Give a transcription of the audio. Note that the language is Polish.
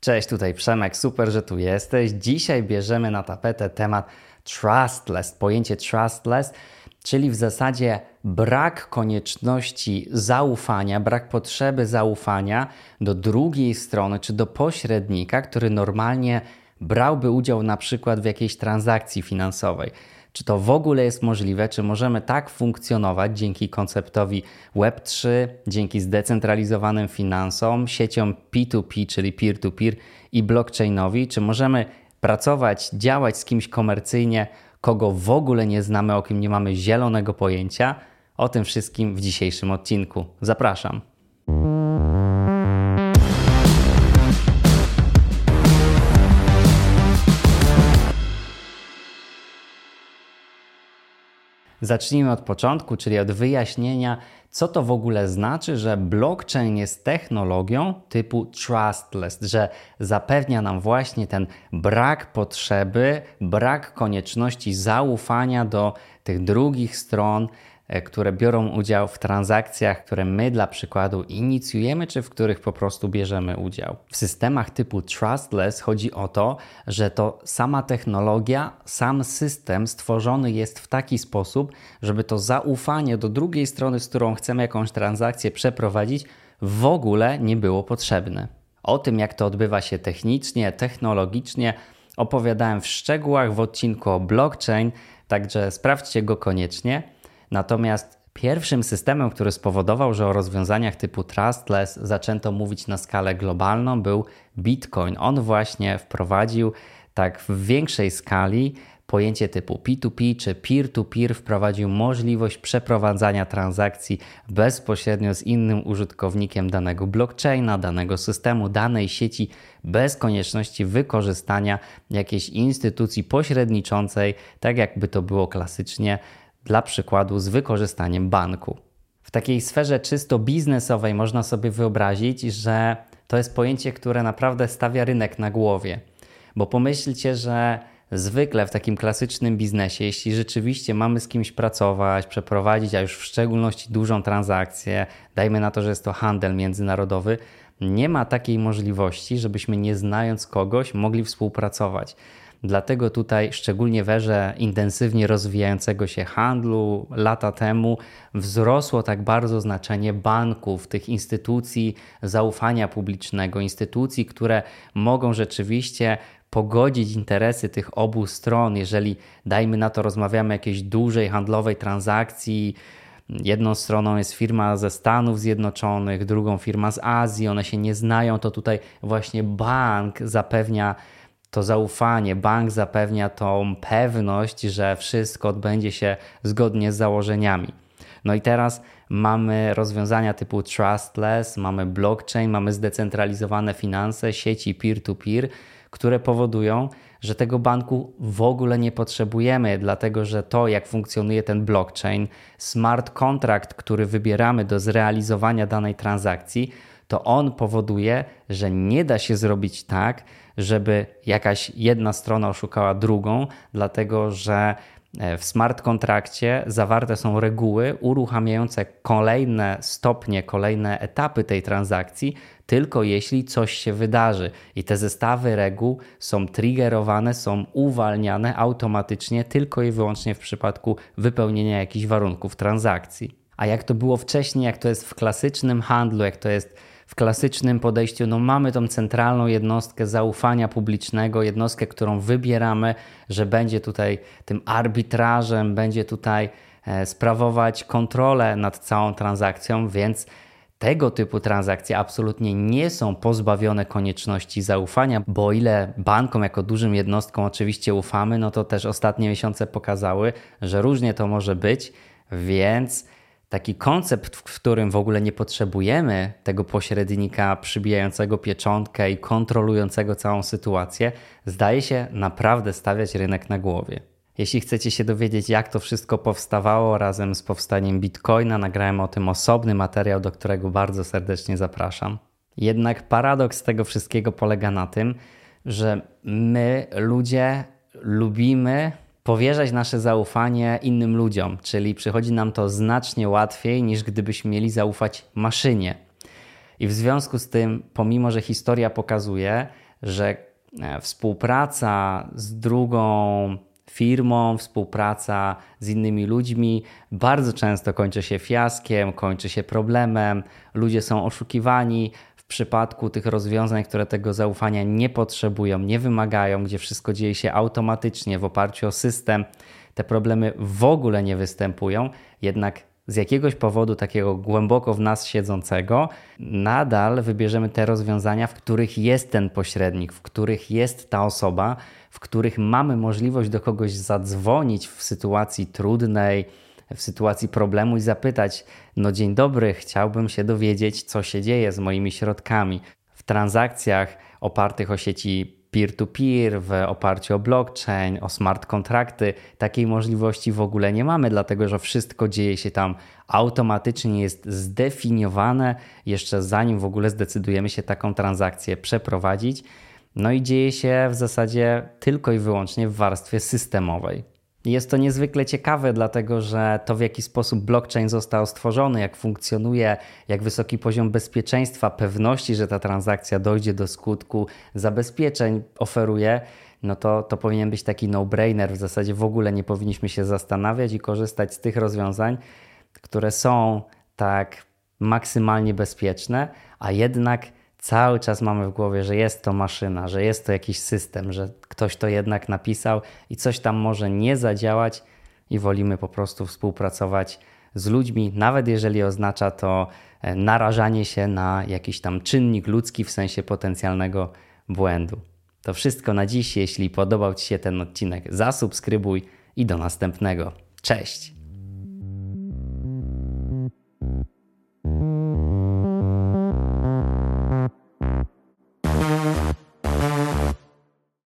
Cześć, tutaj Przemek, super, że tu jesteś. Dzisiaj bierzemy na tapetę temat trustless, pojęcie trustless, czyli w zasadzie brak konieczności zaufania, brak potrzeby zaufania do drugiej strony czy do pośrednika, który normalnie brałby udział na przykład w jakiejś transakcji finansowej. Czy to w ogóle jest możliwe? Czy możemy tak funkcjonować dzięki konceptowi Web3, dzięki zdecentralizowanym finansom, sieciom P2P, czyli peer-to-peer i blockchainowi? Czy możemy pracować, działać z kimś komercyjnie, kogo w ogóle nie znamy, o kim nie mamy zielonego pojęcia? O tym wszystkim w dzisiejszym odcinku. Zapraszam. Zacznijmy od początku, czyli od wyjaśnienia, co to w ogóle znaczy, że blockchain jest technologią typu trustless, że zapewnia nam właśnie ten brak potrzeby, brak konieczności zaufania do tych drugich stron, które biorą udział w transakcjach, które my dla przykładu inicjujemy, czy w których po prostu bierzemy udział. W systemach typu trustless chodzi o to, że to sama technologia, sam system stworzony jest w taki sposób, żeby to zaufanie do drugiej strony, z którą chcemy jakąś transakcję przeprowadzić, w ogóle nie było potrzebne. O tym, jak to odbywa się technicznie, technologicznie, opowiadałem w szczegółach w odcinku o blockchain, także sprawdźcie go koniecznie. Natomiast pierwszym systemem, który spowodował, że o rozwiązaniach typu trustless zaczęto mówić na skalę globalną, był Bitcoin. On właśnie wprowadził tak w większej skali pojęcie typu P2P czy peer-to-peer wprowadził możliwość przeprowadzania transakcji bezpośrednio z innym użytkownikiem danego blockchaina, danego systemu, danej sieci, bez konieczności wykorzystania jakiejś instytucji pośredniczącej, tak jakby to było klasycznie dla przykładu z wykorzystaniem banku. W takiej sferze czysto biznesowej można sobie wyobrazić, że to jest pojęcie, które naprawdę stawia rynek na głowie. Bo pomyślcie, że zwykle w takim klasycznym biznesie, jeśli rzeczywiście mamy z kimś pracować, przeprowadzić, a już w szczególności dużą transakcję, dajmy na to, że jest to handel międzynarodowy, nie ma takiej możliwości, żebyśmy nie znając kogoś mogli współpracować. Dlatego tutaj, szczególnie w erze intensywnie rozwijającego się handlu, lata temu wzrosło tak bardzo znaczenie banków, tych instytucji zaufania publicznego, instytucji, które mogą rzeczywiście pogodzić interesy tych obu stron, jeżeli dajmy na to rozmawiamy o jakiejś dużej handlowej transakcji, Jedną stroną jest firma ze Stanów Zjednoczonych, drugą firma z Azji, one się nie znają, to tutaj właśnie bank zapewnia to zaufanie, bank zapewnia tą pewność, że wszystko odbędzie się zgodnie z założeniami. No i teraz mamy rozwiązania typu trustless, mamy blockchain, mamy zdecentralizowane finanse, sieci peer-to-peer, które powodują, że tego banku w ogóle nie potrzebujemy, dlatego że to, jak funkcjonuje ten blockchain, smart contract, który wybieramy do zrealizowania danej transakcji, to on powoduje, że nie da się zrobić tak, żeby jakaś jedna strona oszukała drugą, dlatego że e, w smart kontrakcie zawarte są reguły uruchamiające kolejne stopnie, kolejne etapy tej transakcji, tylko jeśli coś się wydarzy. I te zestawy reguł są triggerowane, są uwalniane automatycznie tylko i wyłącznie w przypadku wypełnienia jakichś warunków transakcji. A jak to było wcześniej, jak to jest w klasycznym handlu, jak to jest w klasycznym podejściu, no mamy tą centralną jednostkę zaufania publicznego, jednostkę, którą wybieramy, że będzie tutaj tym arbitrażem, będzie tutaj e, sprawować kontrolę nad całą transakcją, więc tego typu transakcje absolutnie nie są pozbawione konieczności zaufania, bo o ile bankom jako dużym jednostkom oczywiście ufamy, no to też ostatnie miesiące pokazały, że różnie to może być, więc taki koncept, w którym w ogóle nie potrzebujemy tego pośrednika przybijającego pieczątkę i kontrolującego całą sytuację, zdaje się naprawdę stawiać rynek na głowie. Jeśli chcecie się dowiedzieć, jak to wszystko powstawało razem z powstaniem Bitcoina, nagrałem o tym osobny materiał, do którego bardzo serdecznie zapraszam. Jednak paradoks tego wszystkiego polega na tym, że my, ludzie, lubimy powierzać nasze zaufanie innym ludziom, czyli przychodzi nam to znacznie łatwiej niż gdybyśmy mieli zaufać maszynie. I w związku z tym, pomimo że historia pokazuje, że e, współpraca z drugą firmą, współpraca z innymi ludźmi bardzo często kończy się fiaskiem, kończy się problemem, ludzie są oszukiwani. Przypadku tych rozwiązań, które tego zaufania nie potrzebują, nie wymagają, gdzie wszystko dzieje się automatycznie w oparciu o system, te problemy w ogóle nie występują, jednak z jakiegoś powodu takiego głęboko w nas siedzącego, nadal wybierzemy te rozwiązania, w których jest ten pośrednik, w których jest ta osoba, w których mamy możliwość do kogoś zadzwonić w sytuacji trudnej, w sytuacji problemu i zapytać: No, dzień dobry, chciałbym się dowiedzieć, co się dzieje z moimi środkami. W transakcjach opartych o sieci peer-to-peer, w oparciu o blockchain, o smart kontrakty. Takiej możliwości w ogóle nie mamy, dlatego że wszystko dzieje się tam automatycznie, jest zdefiniowane jeszcze zanim w ogóle zdecydujemy się taką transakcję przeprowadzić. No i dzieje się w zasadzie tylko i wyłącznie w warstwie systemowej. Jest to niezwykle ciekawe, dlatego że to w jaki sposób blockchain został stworzony, jak funkcjonuje, jak wysoki poziom bezpieczeństwa, pewności, że ta transakcja dojdzie do skutku, zabezpieczeń oferuje, no to, to powinien być taki no-brainer. W zasadzie w ogóle nie powinniśmy się zastanawiać i korzystać z tych rozwiązań, które są tak maksymalnie bezpieczne, a jednak cały czas mamy w głowie, że jest to maszyna, że jest to jakiś system, że ktoś to jednak napisał i coś tam może nie zadziałać i wolimy po prostu współpracować z ludźmi, nawet jeżeli oznacza to e, narażanie się na jakiś tam czynnik ludzki w sensie potencjalnego błędu. To wszystko na dziś. Jeśli podobał Ci się ten odcinek, zasubskrybuj i do następnego. Cześć!